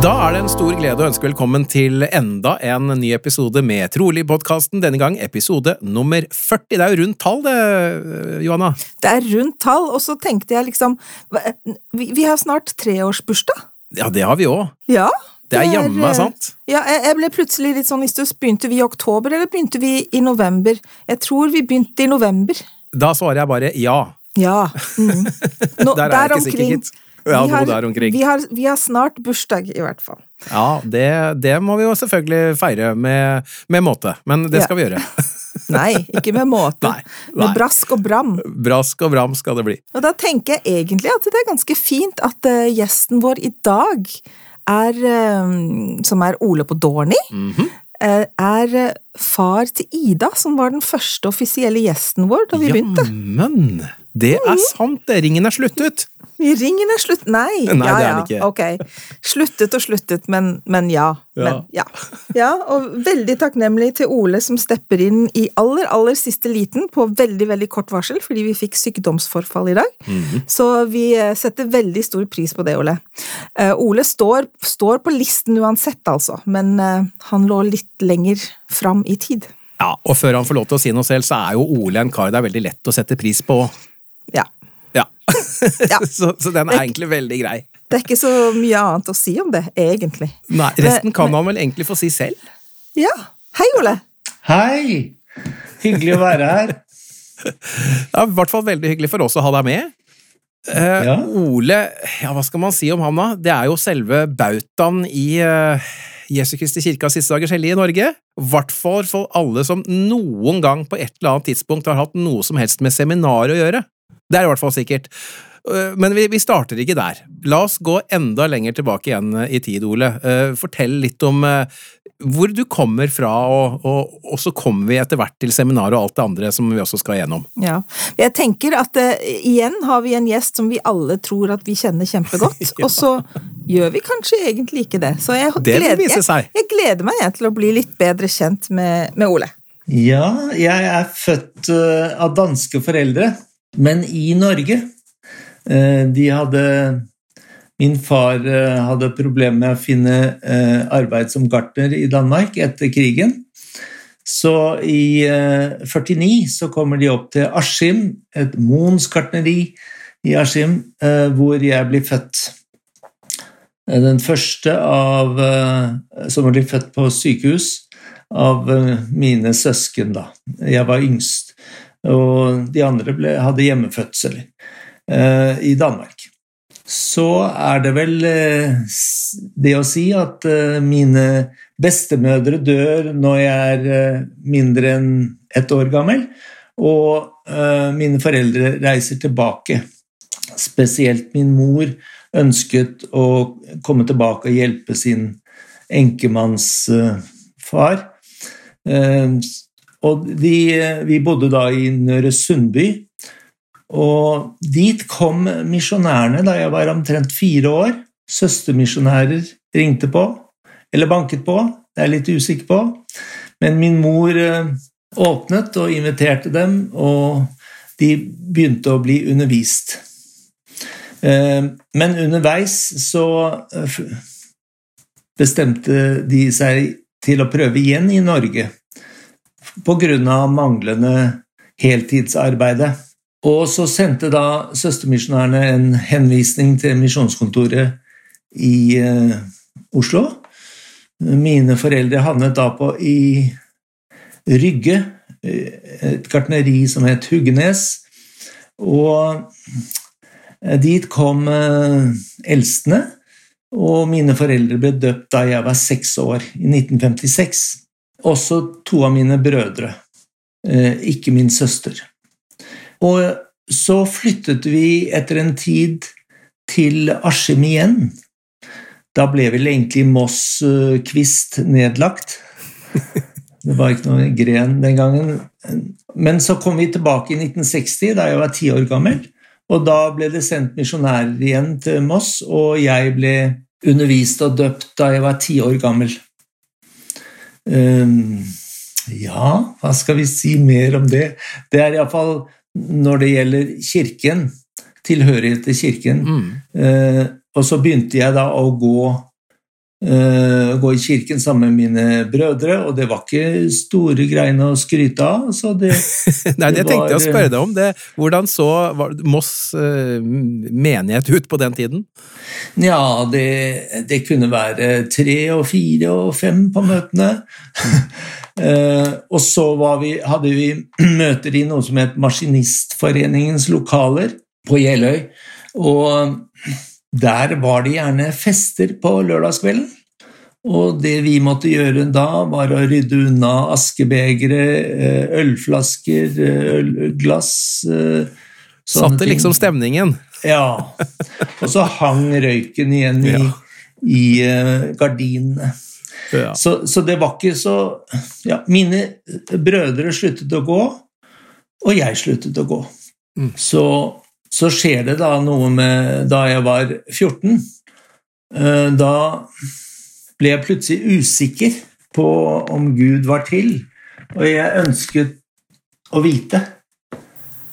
Da er det en stor glede å ønske velkommen til enda en ny episode med Trolig-podkasten. Denne gang episode nummer 40. Det er jo rundt tall, det, Johanna? Det er rundt tall, og så tenkte jeg liksom Vi, har snart treårsbursdag. Ja, det har vi òg. Ja. Det er jammen meg sant. Ja, jeg, ble plutselig litt sånn Istus, begynte vi i oktober, eller begynte vi i november? Jeg tror vi begynte i november. Da svarer jeg bare ja. Ja. Mm. Nå, Der er jeg ikke sikker, gitt. Ja, vi, har, vi, har, vi har snart bursdag, i hvert fall. Ja, det, det må vi jo selvfølgelig feire med, med måte, men det Ja. skal vi gjøre. Nei, ikke med måte. Nei, nei. Med brask og bram. Brask og bram skal det bli. Og da tenker jeg egentlig at det er ganske fint at uh, gjesten vår i dag er uh, Som er Ole på Dorni. Mhm. eh, er far til Ida, som var den første offisielle gjesten vår da vi begynte. Jammen! Det er sant, det. Ringen er sluttet. Ringen er slutt... Nei! Nei, ja, det er den ikke. Ok. Sluttet og sluttet, men, men ja. Ja. Men, ja. ja. Og veldig takknemlig til Ole som stepper inn i aller, aller siste liten på veldig, veldig kort varsel, fordi vi fikk sykdomsforfall i dag. Mhm. Så vi eh, setter veldig stor pris på det, Ole. Uh, Ole står, står på listen uansett, altså, men uh, han lå litt lenger fram i tid. Ja, Og før han får lov til å si noe selv, så er jo Ole en kar det er veldig lett å sette pris på. Ja. Så, så den er egentlig veldig grei. Det er ikke så mye annet å si om det, egentlig. Nei, Resten kan han vel egentlig få si selv. Ja. Hei, Ole. Hei! Hyggelig å være her. Det er i hvert fall veldig hyggelig for oss å ha deg med. Eh, Ja. Ole, ja, hva skal man si om han da? Det er jo selve bautaen i eh, Jesu Kristi kirke av siste dagers hellige i Norge. I hvert fall for alle som noen gang på et eller annet tidspunkt har hatt noe som helst med seminaret å gjøre. Det er i hvert fall sikkert. Eh, Men vi, vi starter ikke der. La oss gå enda lenger tilbake igjen eh, i tid, Ole. Eh, Fortell litt om hvor du kommer fra, og, og, og så kommer vi etter hvert til seminar og alt det andre som vi også skal gjennom. Ja. Jeg tenker at uh, igjen har vi en gjest som vi alle tror at vi kjenner kjempegodt, Ja. og så gjør vi kanskje egentlig ikke det. Så jeg, Det gleder, vise jeg, seg. jeg gleder meg jeg, til å bli litt bedre kjent med, med Ole. Ja, jeg er født uh, av danske foreldre, men i Norge. Eh, de hadde Min far eh, hadde problemer med å finne eh, arbeid som gartner i Danmark etter krigen. Så i eh, 49 så kommer de opp til Askim, et Moens gartneri i Askim, hvor jeg blir født. Den første av, som blir født på sykehus av mine søsken, da. Jeg var yngst. Og de andre ble, hadde hjemmefødsel eh, i Danmark. Så er det vel eh, det å si at eh, mine bestemødre dør når jeg er eh, mindre enn ett år gammel, og eh, mine foreldre reiser tilbake. Spesielt min mor ønsket å komme tilbake og hjelpe sin enkemannsfar. Og de, vi bodde da i Nøre Sundby. Og dit kom misjonærene da jeg var omtrent fire år. Søstermisjonærer ringte på, eller banket på, det er jeg litt usikker på. Men min mor eh, åpnet og inviterte dem, og de begynte å bli undervist. Eh, Men underveis så eh, bestemte de seg til å prøve igjen i Norge pga. manglende heltidsarbeidet. Og så sendte da søstermisjonærene en henvisning til misjonskontoret i eh, Oslo. Mine foreldre havnet da på i Rygge, et gartneri som het Huggenes. Og dit kom eldstene, og mine foreldre ble døpt da jeg var seks år, i 1956. Også to av mine brødre, ikke min søster. Og så flyttet vi etter en tid til Askim igjen. Da ble vel egentlig Moss Kvist nedlagt. Det var ikke noe gren den gangen. Men så kom vi tilbake i 1960, da jeg var ti år gammel. Og da ble det sendt misjonærer igjen til Moss, og jeg ble undervist og døpt da jeg var ti år gammel. Um, ja, hva skal vi si mer om det? Det er iallfall når det gjelder kirken, tilhørighet til kirken. Mm. Eh, og så begynte jeg da å gå, gå, i kirken sammen med mine brødre, og det var ikke store greiene å skryte av. Det, Nei, det, det tenkte jeg å spørre deg om. Det, hvordan så Moss eh, menighet ut på den tiden? Ja, det, det, kunne være tre og fire og fem på møtene. Eh, og så vi, hadde vi møter i noe som het Maskinistforeningens lokaler på Jeløy. Og der var det gjerne fester på lørdagskvelden. Og det vi måtte gjøre da, var å rydde unna askebegre, eh, ølflasker, eh, ølglass Satte liksom stemningen? Ja. Og så hang røyken igjen i, ja. i gardinene. Ja. Så, så, det var ikke så ja, Mine brødre sluttet å gå, og jeg sluttet å gå. Mm. Så, så, skjer det da noe med Da jeg var 14, eh, da ble jeg plutselig usikker på om Gud var til, og jeg ønsket å vite.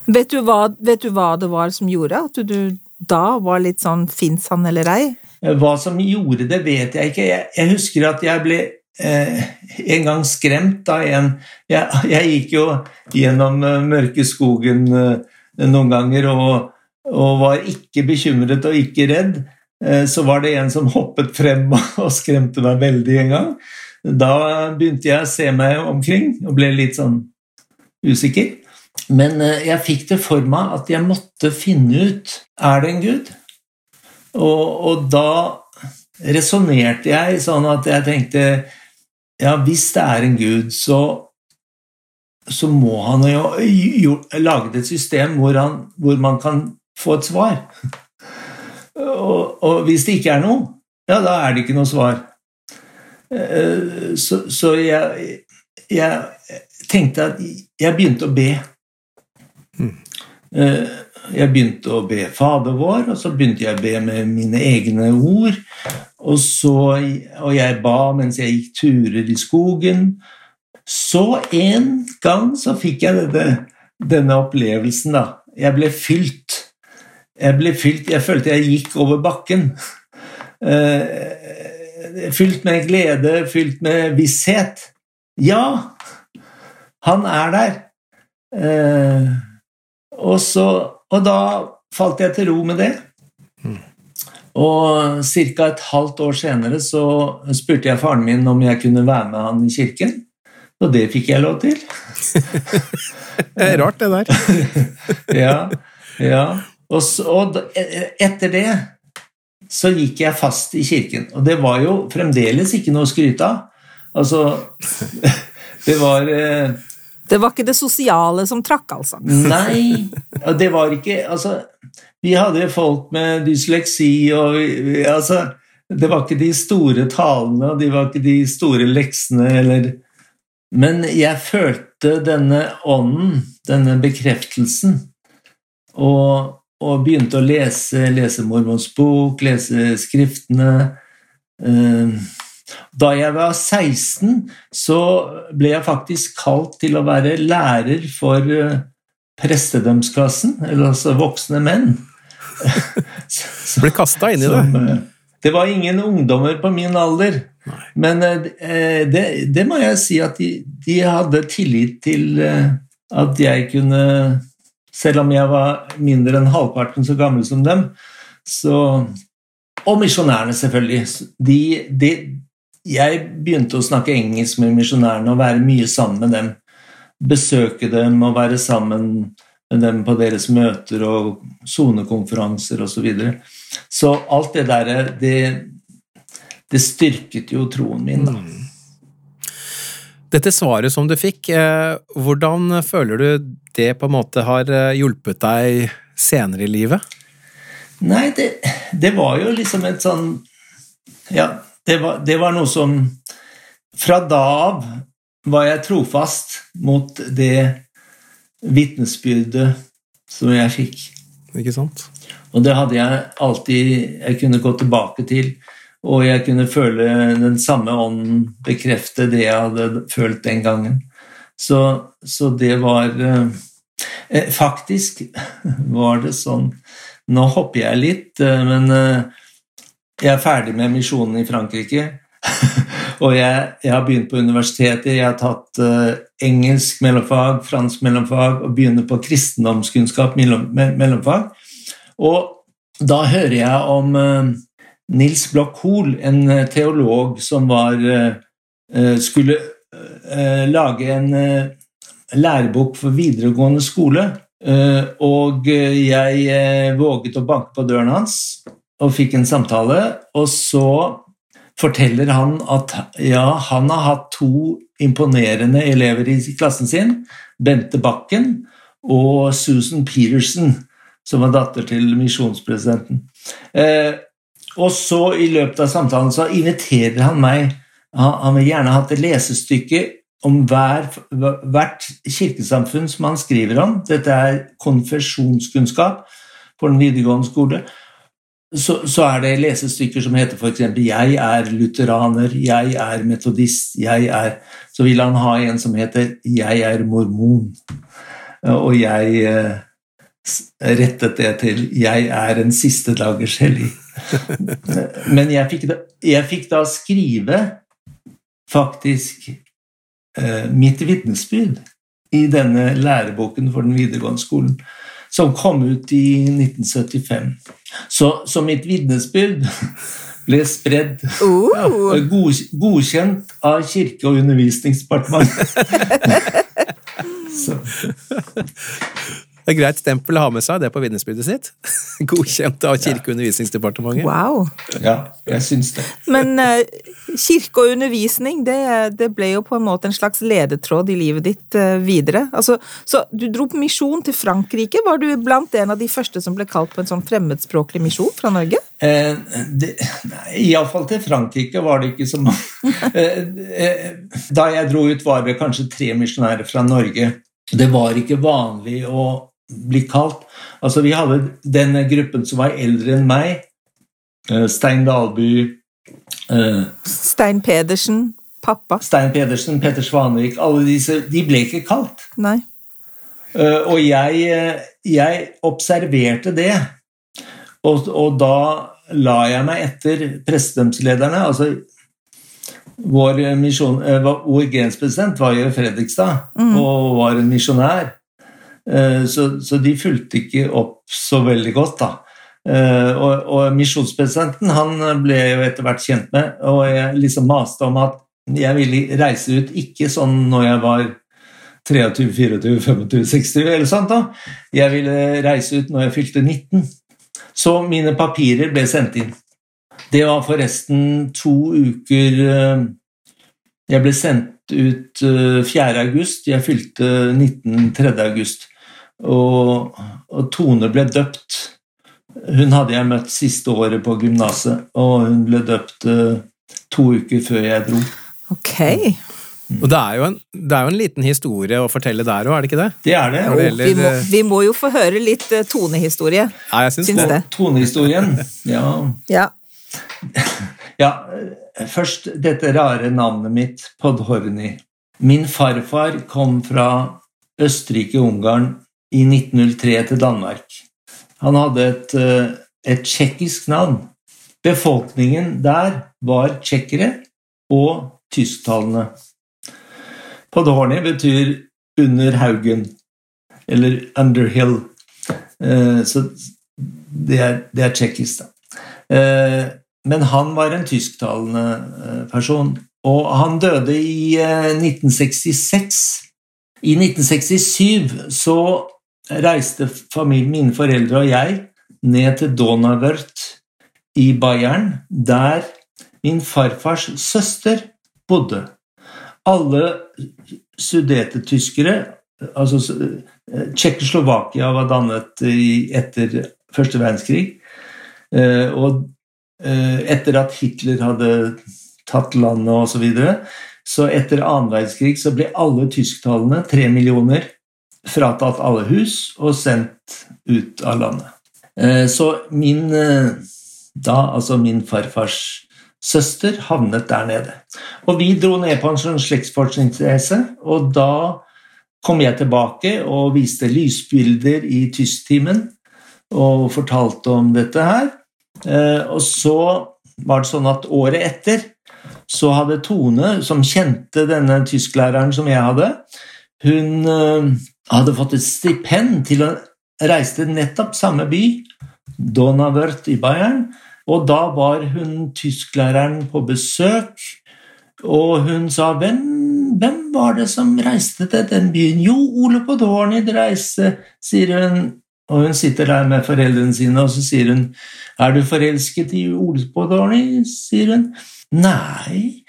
Vet du hva, vet du hva det var som gjorde at du, du da var litt sånn fins han eller ei? Hva som gjorde det, vet jeg ikke. Jeg, jeg husker at jeg ble eh, en gang skremt av en jeg, jeg, gikk jo gjennom uh, mørke skogen uh, noen ganger og, og, var ikke bekymret og ikke redd. Uh, så var det en som hoppet frem og skremte meg veldig en gang. Da begynte jeg å se meg omkring og ble litt sånn usikker. Men jeg fikk det for meg at jeg måtte finne ut er det en gud. Og, og da resonnerte jeg sånn at jeg tenkte ja, hvis det er en gud, så, så må han jo lage et system hvor, han, hvor, man kan få et svar. Og, og, hvis det ikke er noe, ja, da er det ikke noe svar. Eh, så, så jeg, jeg, tenkte at jeg begynte å be. Mm. Jeg begynte å be Fader vår, og så begynte jeg å be med mine egne ord. Og, så, og jeg ba mens jeg gikk turer i skogen. Så en gang så fikk jeg dette, denne opplevelsen, da. Jeg ble fylt. Jeg ble fylt, jeg følte jeg gikk over bakken. Eh, fylt med glede, fylt med visshet. Ja, han er der. Eh, og så og da falt jeg til ro med det. Og ca. et halvt år senere så spurte jeg faren min om jeg kunne være med han i kirken. Og det fikk jeg lov til. det er rart, det der. ja. ja. Og, så, og, etter det så gikk jeg fast i kirken. Og det var jo fremdeles ikke noe å skryte av. Altså Det var eh, det var ikke det sosiale som trakk, altså? Nei, det var ikke Altså, vi hadde folk med dysleksi og Altså, det var ikke de store talene, og det var ikke de store leksene eller Men jeg følte denne ånden, denne bekreftelsen, og, og begynte å lese, lese mormons bok, lese skriftene. Uh, da jeg var 16, så ble jeg faktisk kalt til å være lærer for eh, prestedømsklassen, eller altså voksne menn. Ble kasta inn i det? Eh, det var ingen ungdommer på min alder. Nei. Men eh, det, det, må jeg si at de, de, hadde tillit til at jeg kunne Selv om jeg var mindre enn halvparten så gammel som dem, så Og misjonærene, selvfølgelig. De, de, jeg begynte å snakke engelsk med misjonærene og være mye sammen med dem. Besøke dem og være sammen med dem på deres møter og sonekonferanser osv. Så, videre. Så alt det derre, det, det styrket jo troen min, da. Dette svaret som du fikk, eh, hvordan føler du det på en måte har eh, hjulpet deg senere i livet? Nei, det, det var jo liksom et sånn Ja, det var, det var, noe som Fra da av var jeg trofast mot det vitnesbyrdet som jeg fikk. Ikke sant? Og det hadde jeg alltid Jeg kunne gå tilbake til. Og jeg kunne føle den samme ånden bekrefte det jeg hadde følt den gangen. Så, så det var eh, eh Faktisk var det sånn Nå hopper jeg litt, eh, men eh, jeg er ferdig med misjonen i Frankrike. og jeg, jeg, har begynt på universitetet. Jeg har tatt eh, engelsk mellomfag, fransk mellomfag og begynner på kristendomskunnskap mellomfag. Og da hører jeg om eh, Nils Bloch Hoel, en eh, teolog som var, skulle lage en lærebok for videregående skole. Og jeg våget å banke på døren hans og fikk en samtale. Og så forteller han at ja, han har hatt to imponerende elever i klassen sin. Bente Bakken og Susan Peterson, som var datter til misjonspresidenten. Eh, og så i løpet av samtalen så inviterer han meg Han vil gjerne hatt et lesestykke om hver, hvert kirkesamfunn som han skriver om. Dette er konfesjonskunnskap på den videregående skole så, så, er det lesestykker som heter f.eks.: Jeg er lutheraner, jeg er metodist, jeg er Så vil han ha en som heter Jeg er mormon. Og jeg eh, rettet det til Jeg er en siste dagers hellig. Men jeg fikk, da, jeg fikk da skrive faktisk eh, mitt vitnesbyrd i denne læreboken for den videregående skolen som kom ut i 1975. Så, så mitt vitnesbyrd ble spredd. Uh. God, godkjent av Kirke- og undervisningsdepartementet. Det er greit stempel å ha med seg det på vitnesbyrdet sitt. Godkjent av Kirke- og undervisningsdepartementet. Wow. Ja, jeg syns det. Men uh, kirke og undervisning, det, det, ble jo på en måte en slags ledetråd i livet ditt uh, videre. Altså, så du dro på misjon til Frankrike. Var du blant en av de første som ble kalt på en sånn fremmedspråklig misjon fra Norge? Eh, Iallfall til Frankrike var det ikke så mange. Eh, da jeg dro ut, var det kanskje tre misjonærer fra Norge. Det var ikke vanlig å bli kalt. Altså, vi hadde den gruppen som var eldre enn meg. Eh, Stein Dalby uh, Stein Pedersen, pappa. Stein Pedersen, Petter Svanvik Alle disse de ble ikke kalt. Nei. Uh, og jeg, jeg, observerte det. Og, og, da la jeg meg etter prestedømslederne. altså vår, misjon, vår grenspresident var jo i Fredrikstad mm. og var en misjonær. Eh, så, så, de fulgte ikke opp så veldig godt, da. Eh, og, og misjonspresidenten han ble jo etter hvert kjent med, og jeg liksom maste om at jeg ville reise ut ikke sånn når jeg var 23, 24, 25, 60 eller sånt. da. Jeg ville reise ut når jeg fylte 19. Så mine papirer ble sendt inn. Det var forresten to uker eh, Jeg ble sendt ut 4. august. Jeg fylte 19 3. august. Og, og, Tone ble døpt. Hun hadde jeg møtt siste året på gymnaset, og hun ble døpt uh, to uker før jeg dro. Ok. Mm. Og det er, en, det er, jo en, liten historie å fortelle der òg, er det ikke det? Det er det. det gjelder, vi, må, eh, vi, må, jo få høre litt uh, tonehistorie. Ja, jeg syns, syns det. det. Tonehistorien, ja. ja. ja. Først dette rare navnet mitt, Podhorny. Min farfar kom fra Østerrike-Ungarn i 1903 til Danmark. Han hadde et, eh, et tsjekkisk navn. Befolkningen der var tsjekkere og tysktalende. Podhorny betyr 'under haugen' eller 'underhill'. Eh, så det er, det er tsjekkisk, da. Eh, men han var en tysktalende person. Og han døde i eh, 1966. I 1967 så reiste familien, mine foreldre og jeg ned til Donauwörth i Bayern, der min farfars søster bodde. Alle sudetetyskere altså eh, Tsjekkoslovakia var dannet i, etter første verdenskrig. Eh, og eh, etter at Hitler hadde tatt landet osv. Så, videre, så etter annen verdenskrig så ble alle tysktalende, tre millioner, fratatt alle hus og sendt ut av landet. Så min da, altså min farfars søster, havnet der nede. Og vi dro ned på en sånn slektsforskningsreise, og da kom jeg tilbake og viste lysbilder i tysktimen og fortalte om dette her. Eh, og så var det sånn at året etter så hadde Tone, som kjente denne tysklæreren som jeg hadde, hun eh, hadde fått et stipend til å reise til nettopp samme by, Donauwörth i Bayern, og da var hun tysklæreren på besøk, og hun sa hvem, hvem var det som reiste til den byen? Jo, Ole på Dårnid reiste, sier hun. Og hun sitter der med foreldrene sine, og så sier hun Er du forelsket i Ole på Dårnid? sier hun. Nei,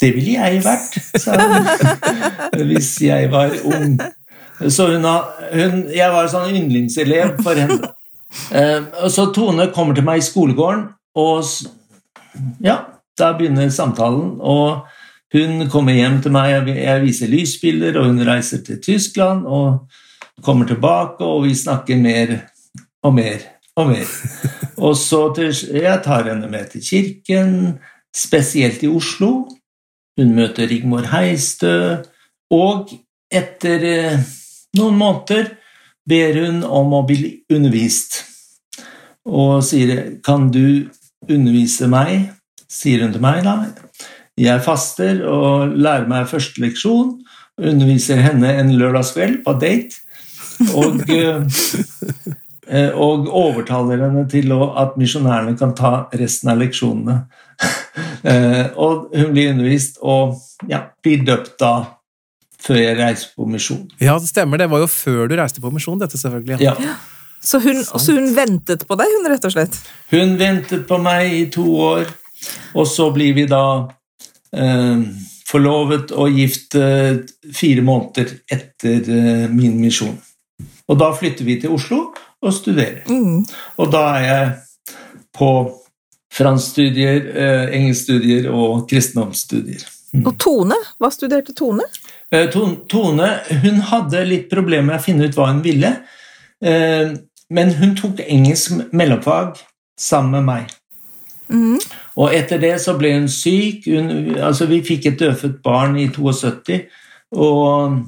det ville jeg vært, sa hun. Hvis jeg var ung. Så hun, hun, jeg var sånn yndlingselev for henne. Eh, og så Tone kommer til meg i skolegården, og ja, da begynner samtalen. Og hun kommer hjem til meg, jeg viser lysbilder, og hun reiser til Tyskland og kommer tilbake, og vi snakker mer og mer og mer. Og så til, jeg tar henne med til kirken, spesielt i Oslo. Hun møter Rigmor Heistø, og etter eh, noen måneder ber hun om å bli undervist, og sier 'Kan du undervise meg?' sier hun til meg da. Jeg faster og lærer meg første leksjon, underviser henne en lørdagskveld på date, og, eh, og overtaler henne til at misjonærene kan ta resten av leksjonene. Eh, og hun blir undervist og ja, blir døpt da før jeg reiste på misjon. Ja, det stemmer. Det var jo før du reiste på misjon, dette selvfølgelig. Ja. Så hun, så hun ventet på deg, hun rett og slett? Hun ventet på meg i to år, og så blir vi da eh, forlovet og gift eh, fire måneder etter eh, min misjon. Og da flytter vi til Oslo og studerer. Mm. Og da er jeg på franskstudier, eh, engelskstudier og kristendomsstudier. Mm. Og Tone? Hva studerte Tone? Eh, Tone hun hadde litt problemer med å finne ut hva hun ville, eh, men hun tok engelsk mellomfag sammen med meg. Mm. Og etter det så ble hun syk. Hun, altså vi fikk et dødfødt barn i 72, og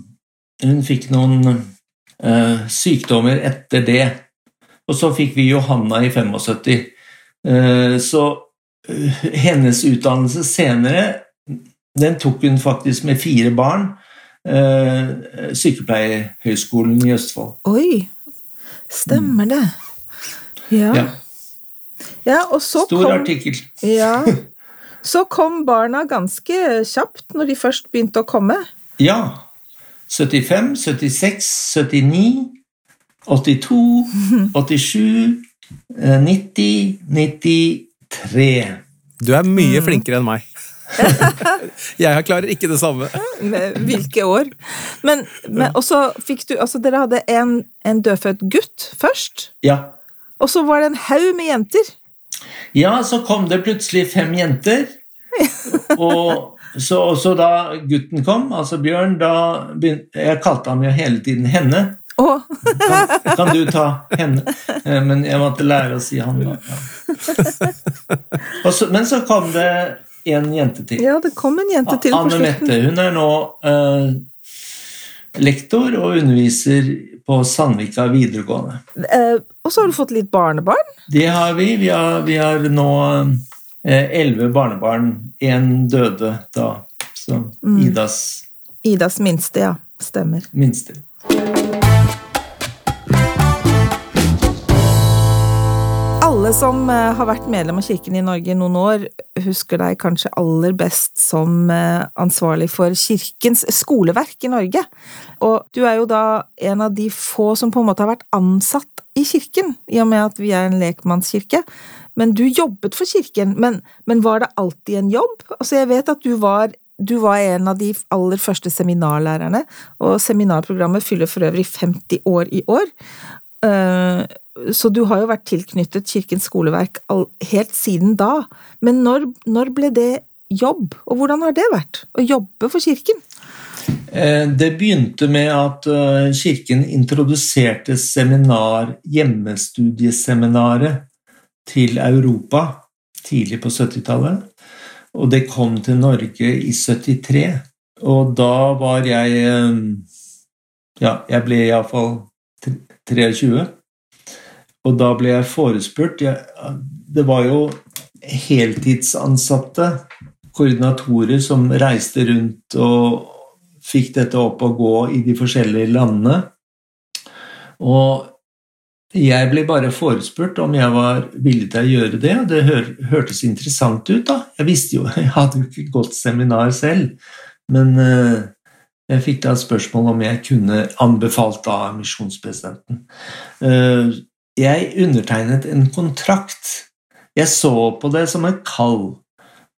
hun fikk noen uh, sykdommer etter det. Og så fikk vi Johanna i 75. Uh, så uh, hennes utdannelse senere den tok hun faktisk med fire barn. Uh, Sykepleierhøgskolen i Østfold. Oi, stemmer det. Ja. Ja. ja og så Stor kom, artikkel. ja, så kom barna ganske kjapt når de først begynte å komme. Ja. 75, 76, 79, 82, 87, eh, 90, 93. Du er mye Mm. flinkere enn meg. jeg klarer ikke det samme. Med hvilke år. Men, men også fikk du Altså, dere hadde en, en dødfødt gutt først, Ja. og så var det en haug med jenter. ja, så kom det plutselig fem jenter. Og så, og så da gutten kom, altså Bjørn, da begynte Jeg kalte ham jo hele tiden henne. Oh. Kan, kan du ta henne? Eh, Men jeg måtte lære å si han, da. Ja. Og så, men så kom det en jente til. ja, det kom en jente til på Anne. Mette. Hun er nå eh, lektor og underviser på Sandvika videregående. Eh, og så har du fått litt barnebarn. Det har vi. Vi har, vi har nå eh, elleve barnebarn. Én døde da. Så Mm. Idas Idas minste, ja. Stemmer. minste. Alle som eh, har vært medlem av Kirken i Norge i noen år, husker deg kanskje aller best som eh, ansvarlig for Kirkens skoleverk i Norge. Og du er jo da en av de få som på en måte har vært ansatt i Kirken, i og med at vi er en lekmannskirke. Men du jobbet for Kirken. Men, men var det alltid en jobb? Altså, jeg vet at du var du var en av de aller første seminarlærerne, og seminarprogrammet fyller for øvrig 50 år i år. Eh, så du har jo vært tilknyttet Kirkens skoleverk helt siden da. Men når, når, ble det jobb, og hvordan har det vært å jobbe for Kirken? Eh, det begynte med at eh, Kirken introduserte seminar, hjemmestudieseminaret, til Europa tidlig på 70-tallet. Og det kom til Norge i 73. Og da var jeg Ja, jeg ble iallfall 23. Og da ble jeg forespurt jeg, Det var jo heltidsansatte koordinatorer som reiste rundt og fikk dette opp og gå i de forskjellige landene. Og jeg ble bare forespurt om jeg var villig til å gjøre det, og det hør, hørtes interessant ut. da. Jeg visste jo, jeg hadde jo ikke gått seminar selv, men uh, jeg fikk da spørsmål om jeg kunne anbefalt da misjonspresidenten. Uh, jeg undertegnet en kontrakt. Jeg så på det som et kall,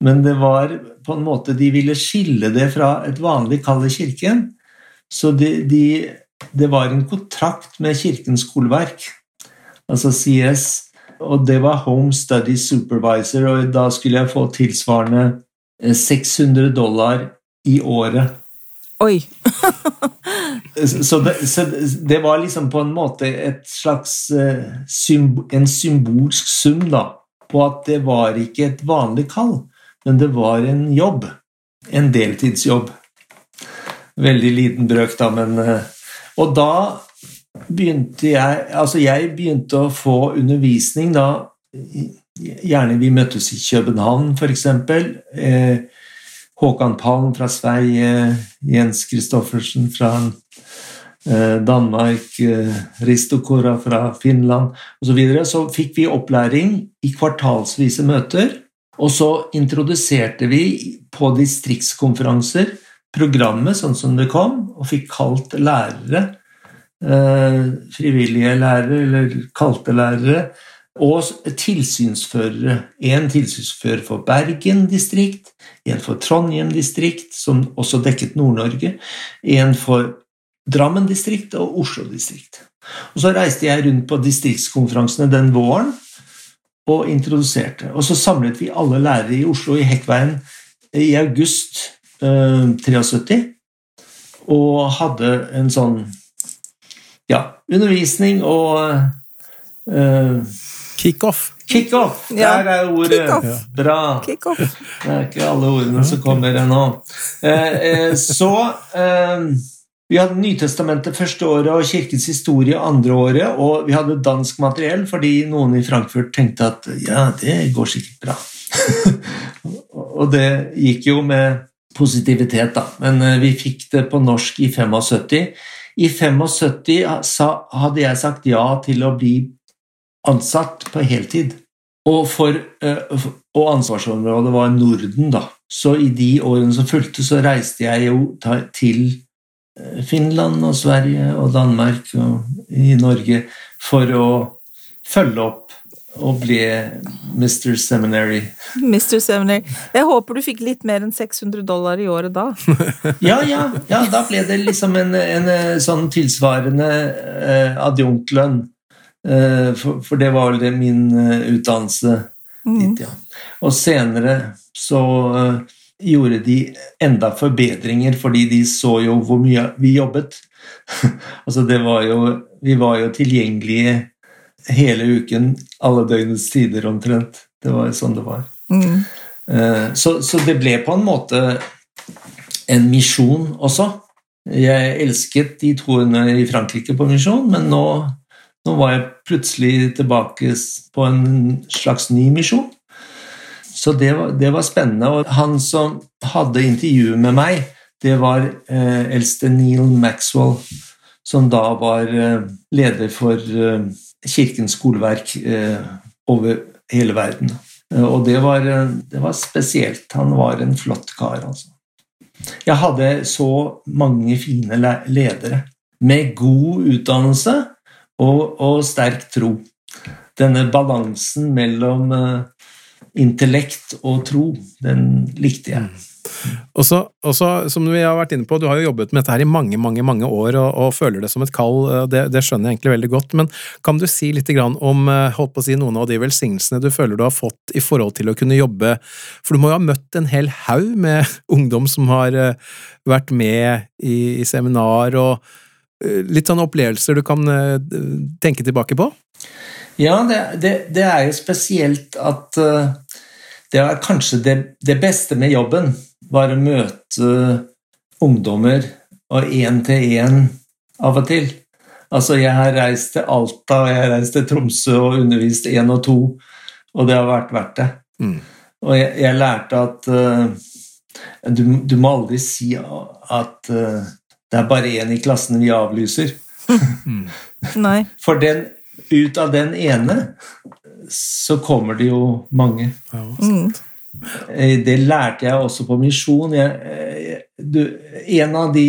men det var på en måte De ville skille det fra et vanlig kall i kirken. Så de, de, det var en kontrakt med Kirkens skoleverk, altså CS, og det var Home Study Supervisor, og da skulle jeg få tilsvarende 600 dollar i året. Oi! så, det, så, det, var liksom på en måte et slags eh, en symbolsk sum da, på at det var ikke et vanlig kall, men det var en jobb. En deltidsjobb. Veldig liten brøk, da, men eh, Og da begynte jeg Altså, jeg begynte å få undervisning da Gjerne vi møttes i København, f.eks. Eh, Håkan Palm fra Sverige, Jens Kristoffersen fra eh, Danmark, Ristokora Risto Kora fra Finland osv. Så, videre. så fikk vi opplæring i kvartalsvise møter. Og så introduserte vi på distriktskonferanser programmet sånn som det kom, og fikk kalt lærere, eh, frivillige lærere eller kalte lærere, og tilsynsførere. En tilsynsfører for Bergen distrikt, en for Trondheim distrikt, som også dekket Nord-Norge, en for Drammen distrikt og Oslo distrikt. Og Så reiste jeg rundt på distriktskonferansene den våren og introduserte. Og så samlet vi alle lærere i Oslo i Hekkveien i august eh, 73 og hadde en sånn ja, undervisning og eh, Kickoff. Kickoff! Der er ordet. Kick Bra. Kick det er ikke alle ordene som kommer ennå. Eh, eh, så eh, Vi hadde Nytestamentet første året og Kirkens historie andre året, og vi hadde dansk materiell fordi noen i Frankfurt tenkte at ja, det går sikkert bra. og det gikk jo med positivitet, da. Men vi fikk det på norsk i 75. I 75 hadde jeg sagt ja til å bli ansatt på heltid. Og, for, eh, og ansvarsområdet var Norden, da. Så i de årene som fulgte, så reiste jeg jo til eh, Finland og Sverige og Danmark og i Norge for å følge opp og bli Mr. Seminary. Mr. Seminary. Jeg håper du fikk litt mer enn 600 dollar i året da. ja, ja, ja, da ble det liksom en, en eh, sånn tilsvarende adjunklønn. Eh, for, for, det var vel min eh, utdannelse mm. dit, ja. Og senere så uh, gjorde de enda forbedringer, fordi de så jo hvor mye vi jobbet. altså det var jo Vi var jo tilgjengelige hele uken, alle døgnets tider omtrent. Det var jo sånn det var. Mm. Så, så det ble på en måte en misjon også. Jeg elsket de to årene i Frankrike på misjon, men nå nå var jeg plutselig tilbake på en slags ny misjon. Så det var, det var spennende. Og han som hadde intervjuet med meg, det var eh, eldste Neil Maxwell, som da var eh, leder for eh, Kirkens skoleverk eh, over hele verden. Og det var, det var spesielt. Han var en flott kar, altså. Jeg hadde så mange fine ledere med god utdannelse og, og sterk tro. Denne balansen mellom uh, intellekt og tro, den likte jeg. Og så, som vi har vært inne på, du har jo jobbet med dette her i mange mange, mange år og, og føler det som et kall, det, det, skjønner jeg egentlig veldig godt. Men kan du si litt om eh, holdt på å si, noen av de velsignelsene du føler du har fått i forhold til å kunne jobbe For du må jo ha møtt en hel haug med ungdom som har eh, vært med i, i seminar, og eh, litt sånne opplevelser du kan tenke tilbake på? Ja, det, det, det er jo spesielt at det er kanskje det, det beste med jobben var å møte ungdommer og én til én av og til. Altså, jeg har reist til Alta og jeg har reist til Tromsø og undervist én og to, og det har vært verdt det. Mm. Og jeg, jeg, lærte at uh, du, du, må aldri si at uh, det er bare én i klassen vi avlyser. Mm. Nei. For den, ut av den ene så kommer det jo mange. Ja, mm. Eh, det lærte jeg også på misjon. Jeg, du, en av de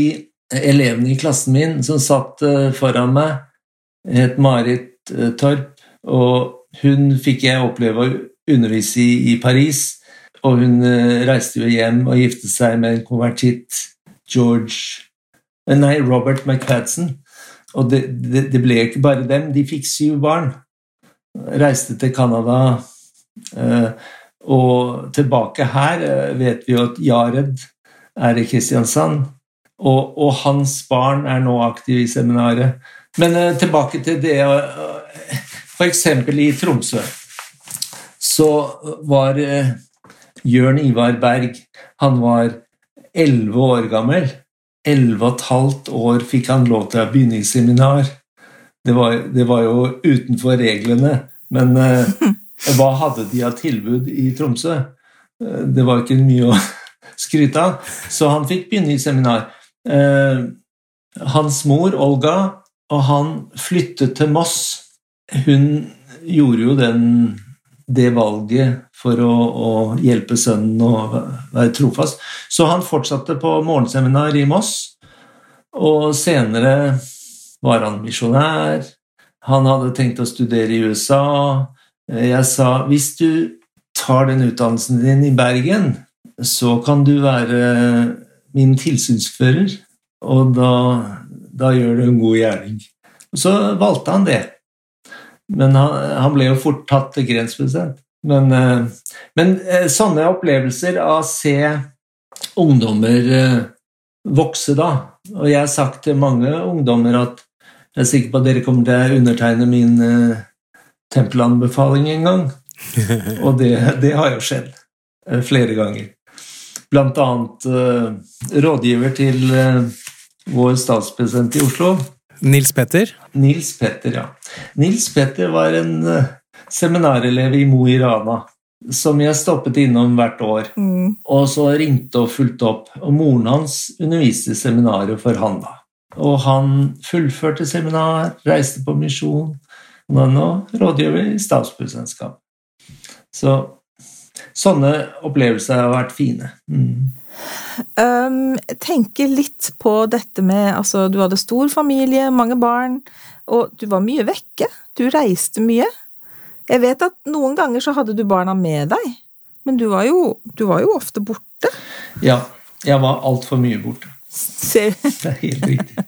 elevene i klassen min som satt eh, foran meg, het Marit eh, Torp. Og hun fikk jeg oppleve å undervise i, i Paris. Og hun reiste jo hjem og giftet seg med en konvertitt, George Nei, Robert McFadsen. Og det, det, det ble ikke bare dem, de fikk syv barn. Reiste til Canada. Eh, og tilbake her eh, vet vi jo at Jared er i Kristiansand, og, og, hans barn er nå aktive i seminaret. Men tilbake til det F.eks. i Tromsø så var Jørn Ivar Berg Han var elleve år gammel. Elleve og et halvt år fikk han lov til å begynne i seminar. Det var, det var jo utenfor reglene, men eh, Hva hadde de av tilbud i Tromsø? Eh, det var ikke mye å skryte av, så han fikk begynne i seminar. Eh, hans mor, Olga, og han flyttet til Moss. Hun gjorde jo den, det valget for å, å, hjelpe sønnen å være trofast. Så han fortsatte på morgenseminar i Moss, og senere var han misjonær. Han hadde tenkt å studere i USA. Jeg sa hvis du tar den utdannelsen din i Bergen, så kan du være min tilsynsfører, og da, da gjør du en god gjerning. Så valgte han det. Men han, han ble jo fort tatt til grensbestemt. Men, eh, men, eh, sånne opplevelser av å se ungdommer vokse da Og jeg har sagt til mange ungdommer at jeg er sikker på at dere kommer til å undertegne min tempelanbefaling en gang. Og det, det, har jo skjedd eh, flere ganger. Blant annet rådgiver til vår statspresident i Oslo. Nils Petter? Nils Petter, ja. Nils Petter var en uh, seminarelev i Mo i Rana som jeg stoppet innom hvert år. Mm. Og så ringte og fulgte opp. Og moren hans underviste seminaret for han, da. Og han fullførte seminar, reiste på misjon, Og nå rådgiver i statspresidentskap. Så sånne opplevelser har vært fine. Mm. Um, tenker litt på dette med Altså, du hadde stor familie, mange barn, og du var mye vekke. Du reiste mye. Jeg vet at noen ganger så hadde du barna med deg, men du var jo, du var jo ofte borte. Ja, jeg var altfor mye borte. Ser Det er helt riktig.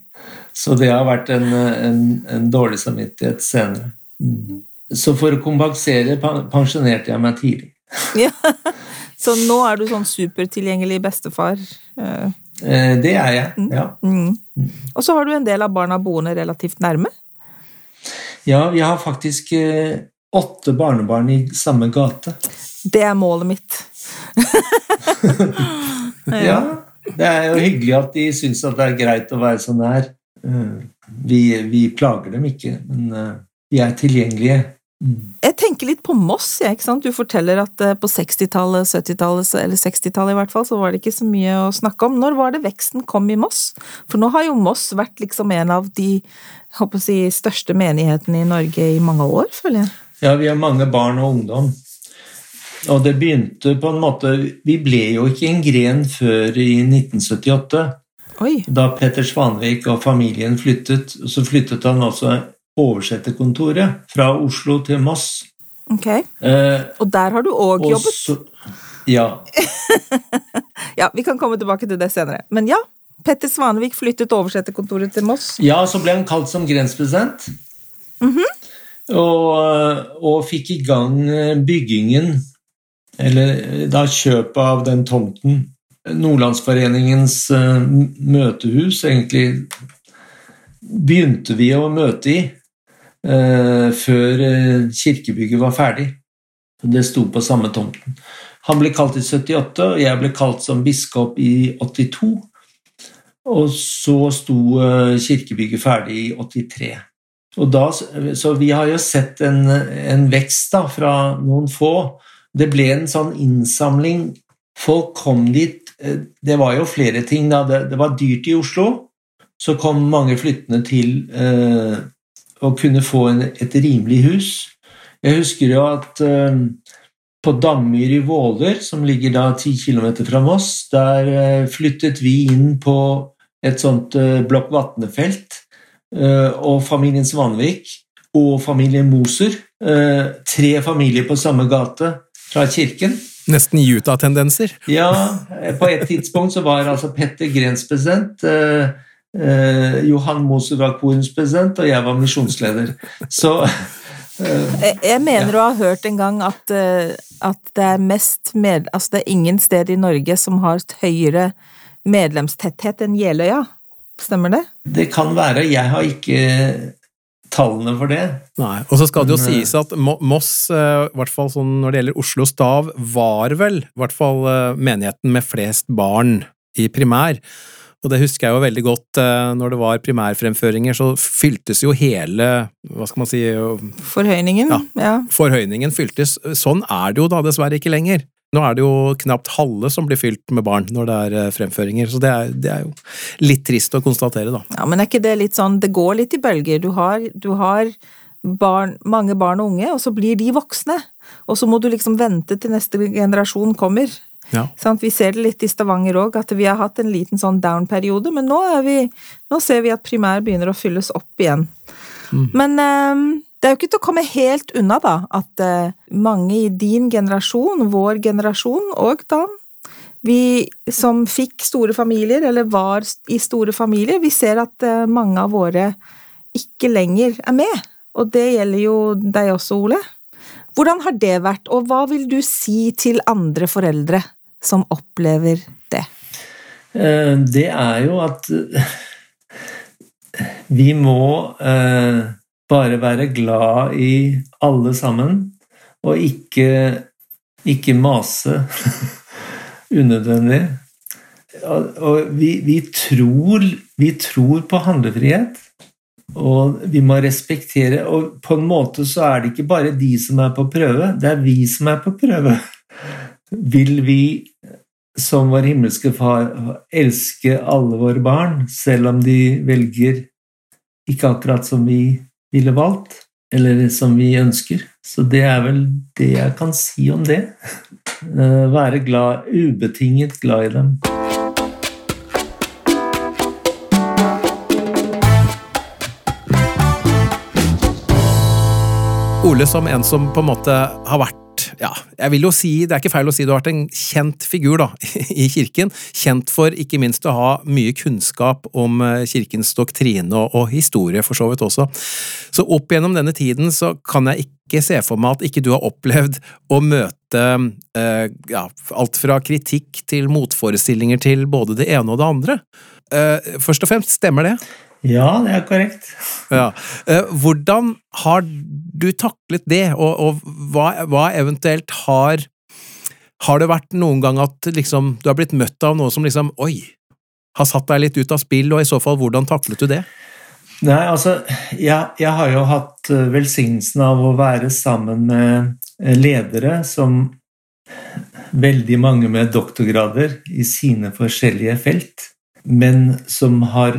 Så det har vært en, en, en dårlig samvittighet senere. Mm. Så for å kompensere pensjonerte jeg meg tidlig. Ja. Så nå er du sånn supertilgjengelig bestefar? Eh, eh, det er jeg, mm. ja. Mm. Mm. Og så har du en del av barna boende relativt nærme? Ja, vi har faktisk eh, åtte barnebarn i samme gate. Det er målet mitt. ja. Det er jo hyggelig at de syns at det er greit å være så nær. Vi, vi plager dem ikke, men vi er tilgjengelige. Jeg tenker litt på Moss. jeg. ikke sant? Du forteller at eh, på 60-tallet, 70-tallet, eller 60-tallet i hvert fall, så var det ikke så mye å snakke om. Når var det veksten kom i Moss? For nå har jo Moss vært liksom en av de håper si, største menighetene i Norge i mange år, føler jeg. Ja, vi har mange barn og ungdom. Og det begynte på en måte Vi ble jo ikke en gren før i 1978, Oi. da Petter Svanvik og familien flyttet. Så flyttet han også oversetterkontoret fra Oslo til Moss. Ok. Eh, Og der har du òg jobbet? så, ja. Ja, vi kan komme tilbake til det senere. Men ja, Petter Svanevik flyttet oversetterkontoret til Moss. ja, så ble han kalt som grenspresident. og, og fikk i gang eh, byggingen, eller eh, da kjøpet av den tomten. Nordlandsforeningens eh, møtehus, egentlig begynte vi å møte i eh, før eh, kirkebygget var ferdig. Det sto på samme tomten. Han ble kalt i 78, og jeg ble kalt som biskop i 82. Og så sto eh, kirkebygget ferdig i 83. Og da, så vi har jo sett en, en vekst da, fra noen få. Det ble en sånn innsamling. Folk kom dit. eh, Det var jo flere ting. Da. Det, det var dyrt i Oslo. Så kom mange flyttende til eh, å kunne få en, et rimelig hus. Jeg husker jo at eh, på Dammyr i Våler, som ligger da 10 km fra Moss, der eh, flyttet vi inn på et sånt eh, Blokk Vatne-felt, og familien Svanvik og familien Moser. Tre familier på samme gate fra kirken. Nesten Utah-tendenser. Ja, på et tidspunkt så var altså Petter Grens president, eh, eh, Johan Moser var korens president, og jeg var misjonsleder. Så Jeg, jeg mener å ha hørt en gang at, eh, at det er mest med, Altså, det er ingen sted i Norge som har høyere medlemstetthet enn Jeløya. Stemmer det? det kan være. Jeg har ikke tallene for det. Nei, og så skal det jo Men, eh, sies at Moss, eh, i hvert fall sånn når det gjelder Oslo Stav, var vel i hvert fall eh, menigheten med flest barn i primær. Og det husker jeg jo veldig godt eh, når det var primærfremføringer, så fyltes jo hele, hva skal man si, Forhøyningen? Ja. ja. forhøyningen fyltes. Sånn er det jo da dessverre ikke lenger. Nå er det jo knapt halve som blir fylt med barn når det er eh, fremføringer, så det er, det er jo litt trist å konstatere, da. Ja, men er ikke det litt sånn Det går litt i bølger. Du har, du har barn, mange barn og unge, og så blir de voksne. Og så må du liksom vente til neste generasjon kommer. Ja. Sånn, Vi ser det litt i Stavanger òg, at vi har hatt en liten sånn down-periode, men nå, er vi, nå ser vi at primær begynner å fylles opp igjen. Men eh, det er jo ikke til å komme helt unna, da, at eh, mange i din generasjon, vår generasjon og Dan, vi som fikk store familier, eller var i store familier, vi ser at eh, mange av våre ikke lenger er med. Og det gjelder jo deg også, Ole. Hvordan har det vært, og hva vil du si til andre foreldre som opplever det? Eh, Det er jo at eh, vi må eh, bare være glad i alle sammen, og ikke, ikke mase unødvendig. Og, vi, vi, tror, vi tror på handlefrihet, og vi må respektere Og på en måte så er det ikke bare de som er på prøve, det er vi som er på prøve. Vil vi som vår himmelske Far elske alle våre barn, selv om de velger ikke akkurat som vi ville valgt, eller som vi ønsker. Så det er vel det jeg kan si om det. Eh, Være glad, ubetinget glad i dem. Ole som en som på en måte har vært ja, jeg vil jo si, Det er ikke feil å si du har vært en kjent figur da, i kirken. Kjent for ikke minst å ha mye kunnskap om eh, kirkens doktrine og, og historie, for så vidt også. Så opp gjennom denne tiden så kan jeg ikke se for meg at ikke du har opplevd å møte eh, ja, alt fra kritikk til motforestillinger til både det ene og det andre. Eh, først og fremst, stemmer det? Ja, det er korrekt. Ja. Eh, Hvordan har du taklet det, og, og hva, hva eventuelt har Har det vært noen gang at liksom, du har blitt møtt av noe som liksom Oi! Har satt deg litt ut av spill, og i så fall, hvordan taklet du det? Nei, altså, jeg, jeg har jo hatt eh, velsignelsen av å være sammen med eh, ledere som Veldig mange med doktorgrader i sine forskjellige felt, men som har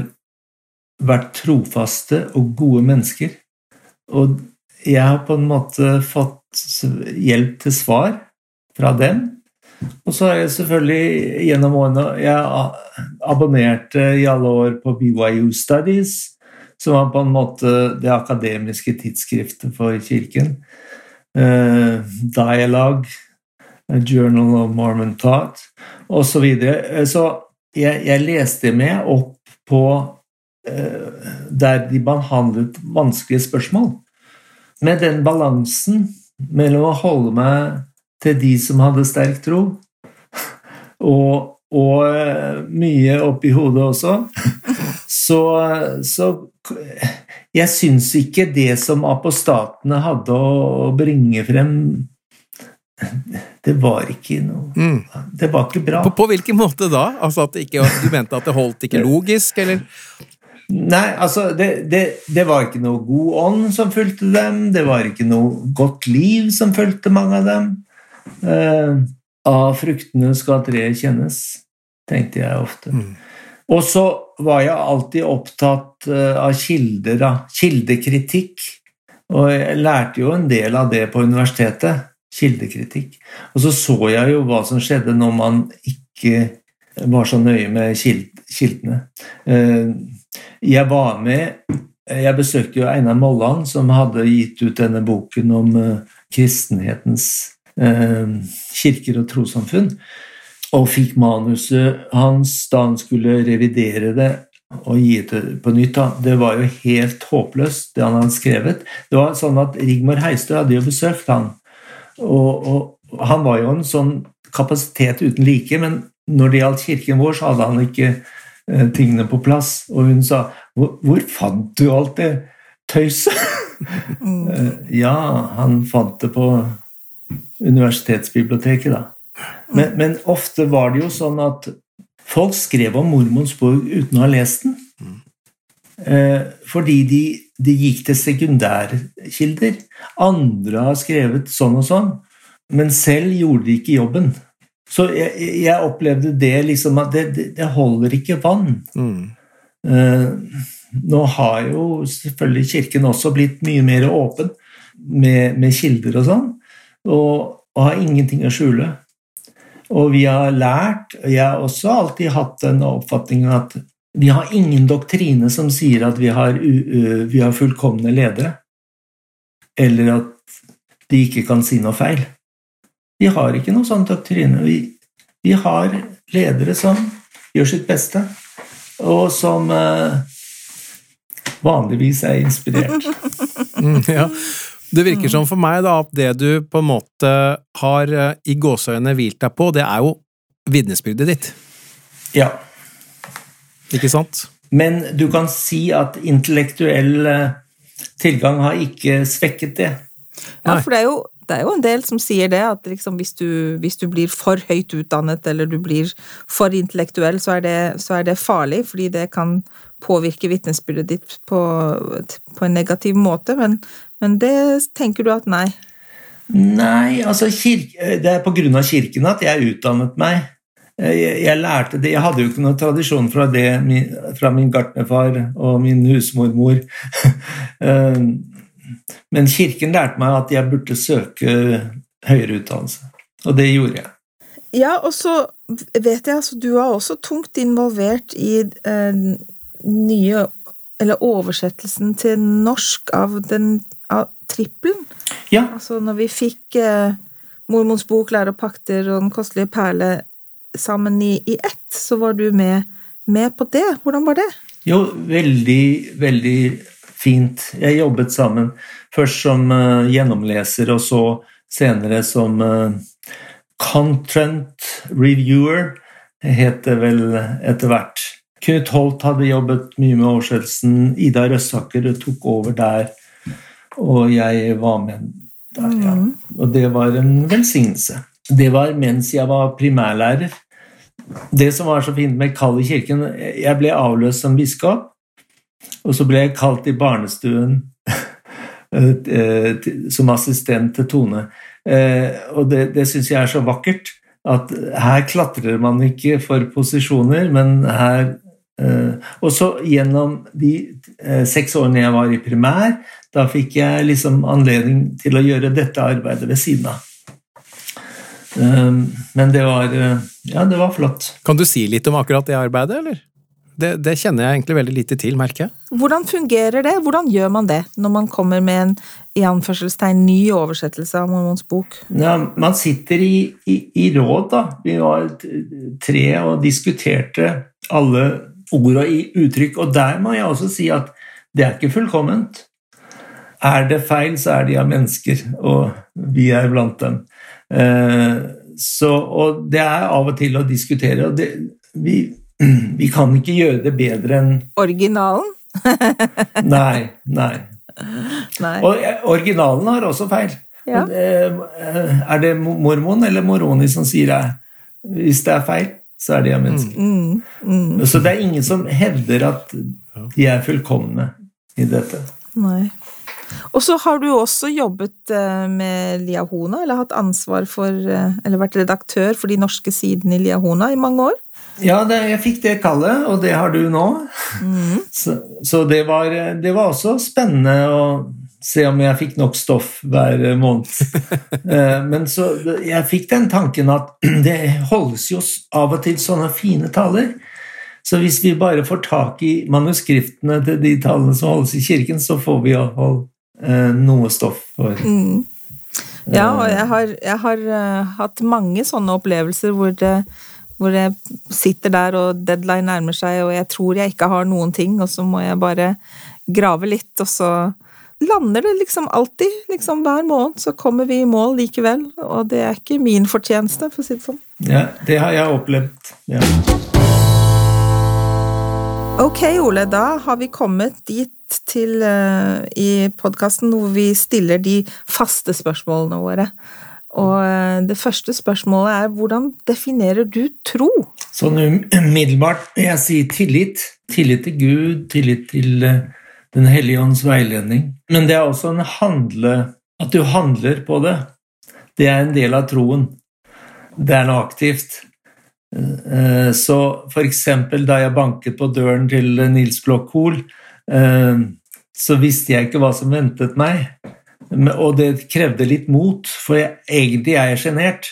vært trofaste og gode mennesker. Og jeg har på en måte fått hjelp til svar fra dem. Og så har jeg selvfølgelig gjennom årene Jeg abonnerte i alle år på BYU Studies, som var på en måte det akademiske tidsskriftet for kirken. Uh, Dialogue, Journal of Mormon Thought osv. Så, videre. så jeg, jeg leste med opp på uh, der de behandlet vanskelige spørsmål. Med den balansen mellom å holde meg til de som hadde sterk tro, og, og eh, mye oppi hodet også, så, så Jeg syns ikke det som apostatene hadde å bringe frem det var ikke noe mm. Det var ikke bra. På, på hvilken måte da? Altså at ikke, Du mente at det holdt ikke logisk, eller? Nei, altså det, det, det, var ikke noe god ånd som fulgte dem. Det var ikke noe godt liv som fulgte mange av dem. Eh, av fruktene skal treet kjennes, tenkte jeg ofte. Mm. Og så var jeg alltid opptatt uh, av kilder, da. Kildekritikk. Og jeg lærte jo en del av det på universitetet. Kildekritikk. Og så så jeg jo hva som skjedde når man ikke var så nøye med kildene. Uh, jeg var med Jeg besøkte jo Einar Molland, som hadde gitt ut denne boken om uh, kristenhetens eh, kirker og trossamfunn, og fikk manuset hans da han skulle revidere det og gi det på nytt. Det var jo helt håpløst, det han hadde skrevet. Det var sånn at Rigmor Heistø hadde jo besøkt han, og, og han var jo en sånn kapasitet uten like, men når det gjaldt kirken vår, så hadde han ikke Eh, tingene på plass. Og hun sa 'Hvor, hvor fant du alt det tøyset?' Mm. Eh, ja, han fant det på universitetsbiblioteket, da. Men, mm. men, ofte var det jo sånn at folk skrev om mormons bok uten å ha lest den. Mm. Eh, fordi de, de gikk til sekundærkilder. Andre har skrevet sånn og sånn, men selv gjorde de ikke jobben. Så jeg, jeg, opplevde det liksom at det, det, det holder ikke vann. Mm. Uh, nå har jo selvfølgelig Kirken også blitt mye mer åpen med, med kilder og sånn, og, og, har ingenting å skjule. Og vi har lært, og jeg har også alltid hatt den oppfatningen at vi har ingen doktrine som sier at vi har, vi har fullkomne ledere, eller at de ikke kan si noe feil. Vi har ikke noe sånn doktrine. Vi, vi, har ledere som gjør sitt beste, og som eh, vanligvis er inspirert. mm, ja. Det virker som for meg da, at det du på en måte har eh, i gåseøynene hvilt deg på, det er jo vitnesbyrdet ditt. Ja. Ikke sant? Men du kan si at intellektuell eh, tilgang har ikke svekket det. Ja, for det er jo det er jo en del som sier det, at liksom hvis, du, hvis, du, blir for høyt utdannet eller du blir for intellektuell, så er det, så er det farlig, fordi det kan påvirke vitnesbyrdet ditt på, på, en negativ måte. Men, men, det tenker du at nei? Nei, altså kirke, det er på grunn av kirken at jeg utdannet meg. Jeg, jeg, lærte det, jeg hadde jo ikke noen tradisjon fra det fra min gartnerfar og min husmormor. Men Kirken lærte meg at jeg burde søke høyere utdannelse, og det gjorde jeg. Ja, og så vet jeg altså du var også tungt involvert i eh, nye Eller oversettelsen til norsk av den av trippelen. Ja. Altså når vi fikk eh, Mormons bok, Lære og pakter og Den kostelige perle sammen i, i ett, så var du med, med på det. Hvordan var det? Jo, veldig, veldig fint. Jeg jobbet sammen først som uh, gjennomleser, og så senere som uh, content reviewer, het det vel etter hvert. Knut Holt hadde jobbet mye med oversettelsen. Ida Røssaker tok over der, og jeg var med der, ja. Mm. Og det var en velsignelse. Det var mens jeg var primærlærer. Det som var så fint med kall i kirken Jeg ble avløst som biskop, og så ble jeg kalt i barnestuen eh, som assistent til Tone. Eh, og det, det syns jeg er så vakkert. At her klatrer man ikke for posisjoner, men her Eh, og så gjennom de seks årene jeg var i primær, da fikk jeg liksom anledning til å gjøre dette arbeidet ved siden av. Men det var, ja, det var flott. Kan du si litt om akkurat det arbeidet, eller? Det, det, kjenner jeg egentlig veldig lite til, merker jeg. Hvordan fungerer det? Hvordan gjør man det når man kommer med en i anførselstegn ny oversettelse av Mormons bok? Ja, man sitter i, i, i råd, da. Vi var tre og diskuterte alle ord og uttrykk, og der må jeg også si at det er ikke fullkomment. Er det feil, så er de av mennesker, og vi er blant dem. Eh, så, og det er av og til å diskutere, og det, vi vi kan ikke gjøre det bedre enn Originalen? nei, nei. nei. Og eh, originalen har også feil. Ja. Eh, er det mormon eller moroni som sier det? Hvis det er feil, så er de mennesker. Mm, mm. Så det er ingen som hevder at de er fullkomne i dette. Nei. Og så har du også jobbet eh, med Liahona, eller hatt ansvar for Eller vært redaktør for de norske sidene i Liahona i mange år? Ja, det, jeg fikk det kallet, og det har du nå. Mm. Så, så det, var, det, var, også spennende å se om jeg fikk nok stoff hver måned. Eh, men så jeg fikk den tanken at det holdes jo av og til sånne fine taler. Så hvis vi bare får tak i manuskriptene til de talene som holdes i kirken, så får vi iallfall eh, noe stoff for mm. Ja, og jeg har, jeg har hatt mange sånne opplevelser hvor det hvor jeg sitter der og deadline nærmer seg, og jeg tror jeg ikke har noen ting, og så må jeg bare grave litt, og så lander det liksom alltid. Liksom hver måned så kommer vi i mål likevel, og det er ikke min fortjeneste, for å si det sånn. Ja, det har jeg opplevd. Ja. Ok, Ole, da har vi kommet dit til uh, i podkasten hvor vi stiller de faste spørsmålene våre. Og eh, det første spørsmålet er hvordan definerer du tro? Sånn umiddelbart vil jeg si tillit. Tillit til Gud, tillit til eh, Den hellige ånds veiledning. Men det er også en handle At du handler på det. Det er en del av troen. Det er noe aktivt. Eh, så eksempel da jeg banket på døren til Nils Blokhol, så visste jeg ikke hva som ventet meg. Og det krevde litt mot, for jeg, egentlig er jeg sjenert.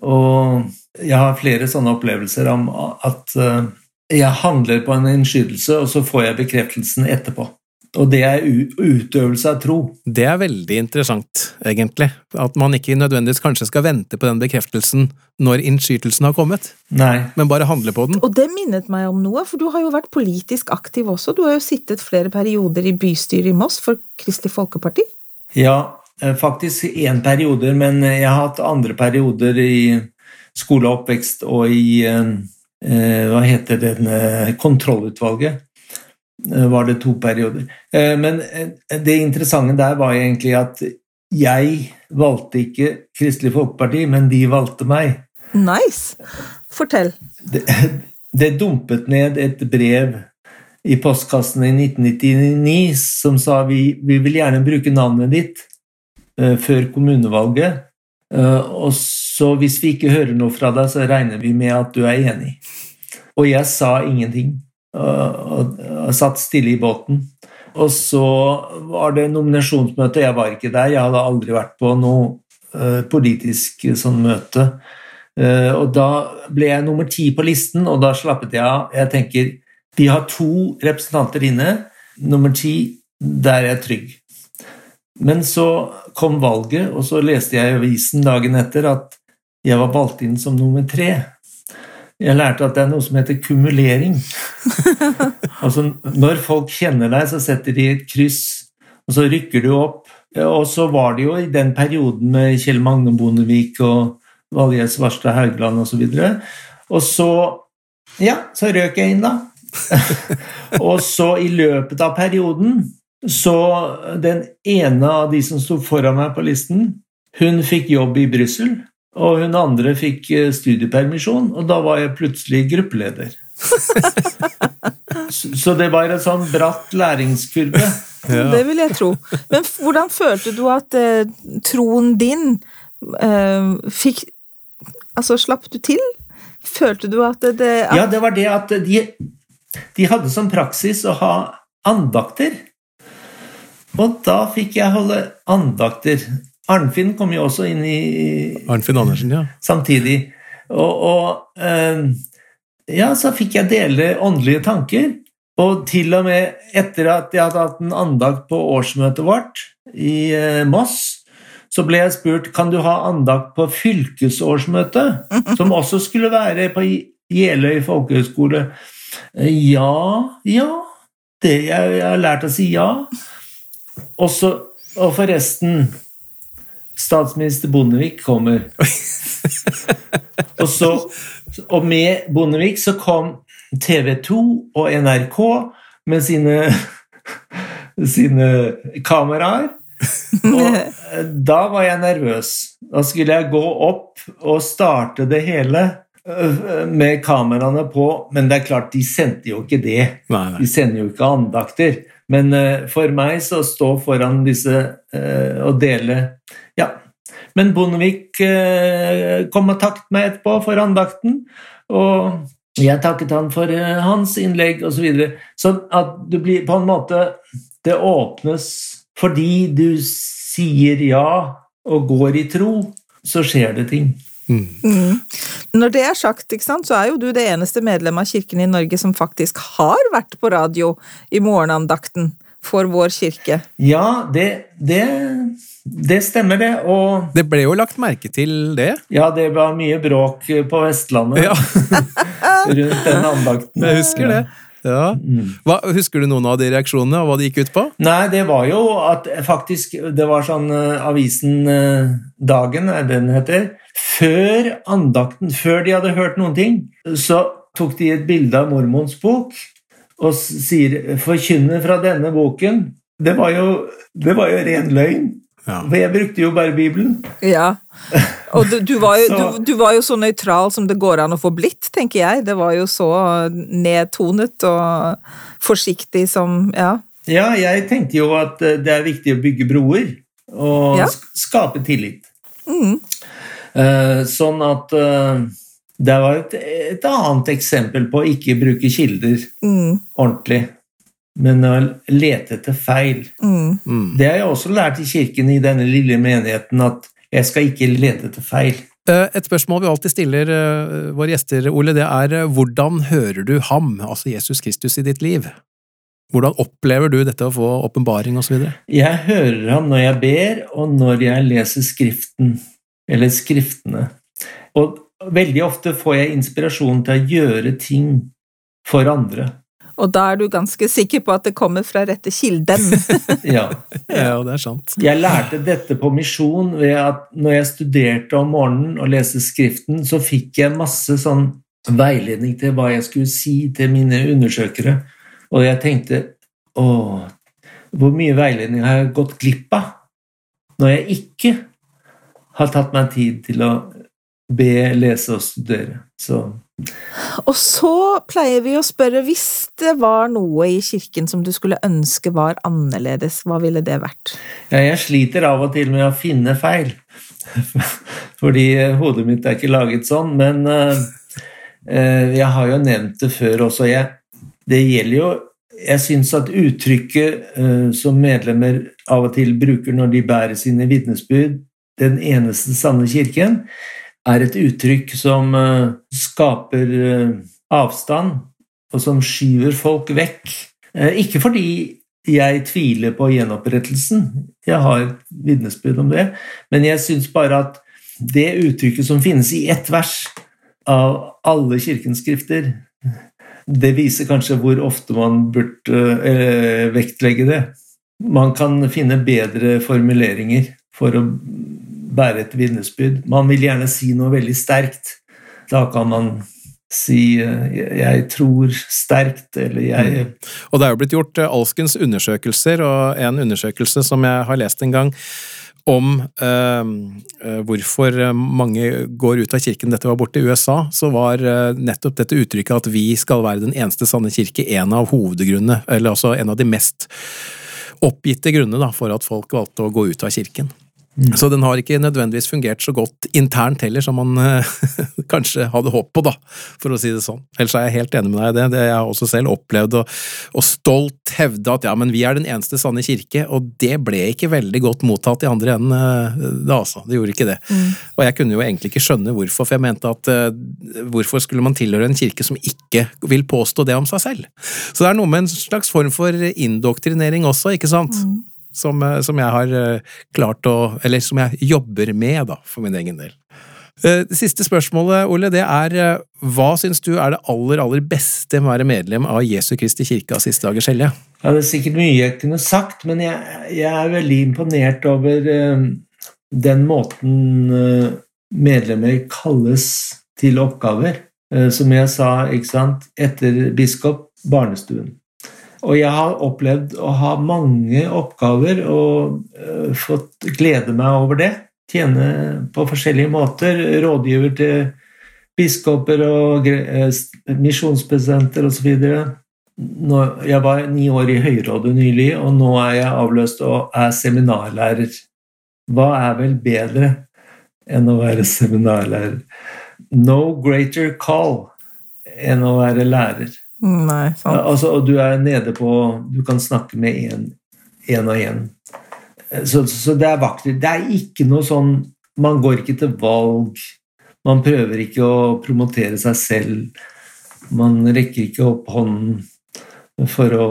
Og jeg har flere sånne opplevelser om at eh, jeg handler på en innskytelse, og så får jeg bekreftelsen etterpå. Og det er utøvelse av tro. Det er veldig interessant, egentlig. At man ikke nødvendigvis kanskje skal vente på den bekreftelsen når innskytelsen har kommet, Nei. men bare handle på den. Og det minnet meg om noe, for du har jo vært politisk aktiv også. Du har jo sittet flere perioder i bystyret i Moss for Kristelig Folkeparti. Ja, eh, faktisk én periode, men jeg har hatt andre perioder i skole og oppvekst og i eh, eh, Hva heter det kontrollutvalget. Var det to perioder. Men det interessante der var egentlig at jeg valgte ikke Kristelig Folkeparti, men de valgte meg. Nice! Fortell. Det, det dumpet ned et brev i postkassen i 1999 som sa vi, vi vil gjerne bruke navnet ditt uh, før kommunevalget. Uh, og så hvis vi ikke hører noe fra deg, så regner vi med at du er enig. Og jeg sa ingenting. Uh, og, og satt stille i båten. Og så var det nominasjonsmøte. Jeg var ikke der, jeg hadde aldri vært på noe politisk sånn møte. og da ble jeg nummer ti på listen, og da slappet jeg av. Jeg tenker vi har to representanter inne. Nummer ti, der er jeg trygg. Men så kom valget, og så leste jeg i avisen dagen etter at jeg var valgt inn som nummer tre. Jeg lærte at det er noe som heter kumulering. altså, når folk kjenner deg, så setter de et kryss, og så rykker du opp. Og så var det jo i den perioden med Kjell Magne Bondevik og Valje Svarstad Haugland osv. Og, så og så Ja, så røk jeg inn, da. og så i løpet av perioden så den ene av de som sto foran meg på listen, hun fikk jobb i Brussel. Og hun andre fikk eh, studiepermisjon, og da var jeg plutselig gruppeleder. så det var en sånn bratt læringskurve. Ja. Det vil jeg tro. Men hvordan følte du at eh, troen din eh, fikk Altså, slapp du til? Følte du at det, det at... Ja, det var det at de de hadde som praksis å ha andakter. Og da fikk jeg holde andakter. Arnfinn kom jo også inn i Arnfinn Andersen, ja. samtidig. Og, og eh, ja, så fikk jeg dele åndelige tanker. Og til og med etter at jeg hadde hatt en andakt på årsmøtet vårt i eh, Moss, så ble jeg spurt kan du ha andakt på fylkesårsmøtet, som også skulle være på Jeløy folkehøgskole. Eh, ja, ja det, jeg, jeg har lært å si ja. Også, og forresten Statsminister Bondevik kommer. og, så, og med Bondevik så kom TV 2 og NRK med sine, sine kameraer. Og da var jeg nervøs. Da skulle jeg gå opp og starte det hele med kameraene på, men det er klart, de sendte jo ikke det. Nei, nei. De sender jo ikke andakter. Men uh, for meg så stå foran disse uh, og dele Ja. Men Bondevik uh, kom og takket meg etterpå for andakten, og jeg takket han for hans innlegg osv. Så videre. sånn at du blir på en måte Det åpnes fordi du sier ja og går i tro, så skjer det ting. Mm. Når det er sagt, sant, så er jo du det eneste medlemmet av kirken i Norge som faktisk har vært på radio i morgenandakten for vår kirke. Ja, det, det, det stemmer, det. Og Det ble jo lagt merke til det. ja, det var mye bråk på Vestlandet Ja, rundt den andakten. jeg husker det. Ja. Hva, husker du noen av de reaksjonene, og hva det gikk ut på? Nei, det var jo at faktisk Det var sånn uh, Avisen uh, Dagen, er det den heter. Før andakten, før de hadde hørt noen ting, så tok de et bilde av mormons bok og sier 'forkynne fra denne boken'. Det var jo, det var jo ren løgn, Ja. for jeg brukte jo bare Bibelen. Ja. Og du, du, var jo, du, du var jo så nøytral som det går an å få blitt, tenker jeg. Det var jo så nedtonet og forsiktig som Ja. Ja, jeg tenkte jo at eh, det er viktig å bygge broer og Ja. skape tillit. Mm. Eh, Sånn at eh, det var et, et annet eksempel på å ikke bruke kilder Mm. ordentlig, men å lete etter feil. Mm. Det har jeg også lært i kirken i denne lille menigheten, at jeg skal ikke lete etter feil. Eh, Et spørsmål vi alltid stiller eh, våre gjester, Ole, det er eh, hvordan hører du ham, altså Jesus Kristus, i ditt liv? Hvordan opplever du dette å få åpenbaring osv.? Jeg hører ham når jeg ber, og når jeg leser Skriften, eller Skriftene. Og veldig ofte får jeg inspirasjon til å gjøre ting for andre. Og da er du ganske sikker på at det kommer fra rette kilden. Ja. Ja, det er sant. Jeg lærte dette på misjon ved at når jeg studerte om morgenen og leste Skriften, så fikk jeg masse sånn veiledning til hva jeg skulle si til mine undersøkere. Og jeg tenkte Å, hvor mye veiledning har jeg gått glipp av når jeg ikke har tatt meg tid til å be, lese og studere. Så Og så pleier vi å spørre hvis det var noe i kirken som du skulle ønske var annerledes, hva ville det vært? Ja, jeg sliter av og til med å finne feil, fordi hodet mitt er ikke laget sånn, men eh, eh, jeg har jo nevnt det før også. Jeg, det gjelder jo Jeg syns at uttrykket uh, som medlemmer av og til bruker når de bærer sine vitnesbyrd, 'den eneste sanne kirken', er et uttrykk som eh, skaper eh, avstand, og som skyver folk vekk. Eh, Ikke fordi jeg tviler på gjenopprettelsen, jeg har et vitnesbyrd om det, men jeg syns bare at det uttrykket som finnes i ett vers av alle kirkens skrifter, det viser kanskje hvor ofte man burde vektlegge det. Man kan finne bedre formuleringer for å bære et vitnesbyrd. Man vil gjerne si noe veldig sterkt. Da kan man si eh, 'jeg tror sterkt', eller 'jeg Og det er jo blitt gjort eh, alskens undersøkelser, og en undersøkelse som jeg har lest en gang, om eh, eh, hvorfor eh, mange går ut av kirken, dette var borte i USA, så var nettopp dette uttrykket at vi skal være den eneste sanne kirke en av hovedgrunnene, eller altså en av de mest oppgitte grunnene for at folk valgte å gå ut av kirken. Så den har ikke nødvendigvis fungert så godt internt heller som man eh, kanskje hadde håp på, da, for å si det sånn. Ellers er jeg helt enig med deg i det. Det jeg har også selv opplevd, og, og stolt hevde at ja, men vi er den eneste sanne kirke, og det ble ikke veldig godt mottatt i andre enden eh, da, altså. Det gjorde ikke det. Og jeg kunne jo egentlig ikke skjønne hvorfor, for jeg mente at eh, hvorfor skulle man tilhøre en kirke som ikke vil påstå det om seg selv? Så det er noe med en slags form for indoktrinering også, ikke sant? Som, eh, som jeg har eh, klart å Eller som jeg jobber med, da, for min egen del. Eh, Det siste spørsmålet, Ole, det er hva syns du er det aller, aller beste med å være medlem av Jesu Kristi kirke av Siste dagers hellige? Ja, det er sikkert mye jeg kunne sagt, men jeg, jeg er veldig imponert over uh, den måten uh, medlemmer kalles til oppgaver. Uh, som jeg sa, ikke sant, etter biskop, barnestuen. Og jeg har opplevd å ha mange oppgaver og uh, fått glede meg over det. Tjene på forskjellige måter. Rådgiver til biskoper og uh, misjonspresidenter osv. Jeg var ni år i Høyrådet nylig, og nå er jeg avløst og er seminarlærer. Hva er vel bedre enn å være seminarlærer? No greater call enn å være lærer. Nei, Ja, altså, og du er nede på Du kan snakke med én og én. Så, så det er vakkert. Det er ikke noe sånn Man går ikke til valg. Man prøver ikke å promotere seg selv. Man rekker ikke opp hånden for å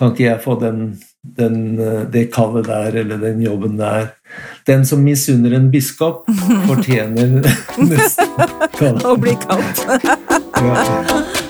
Kan ikke jeg få den, den, eh, det kallet der, eller den jobben der? Den som misunner en biskop, fortjener nesten. Å bli kalt. Ja.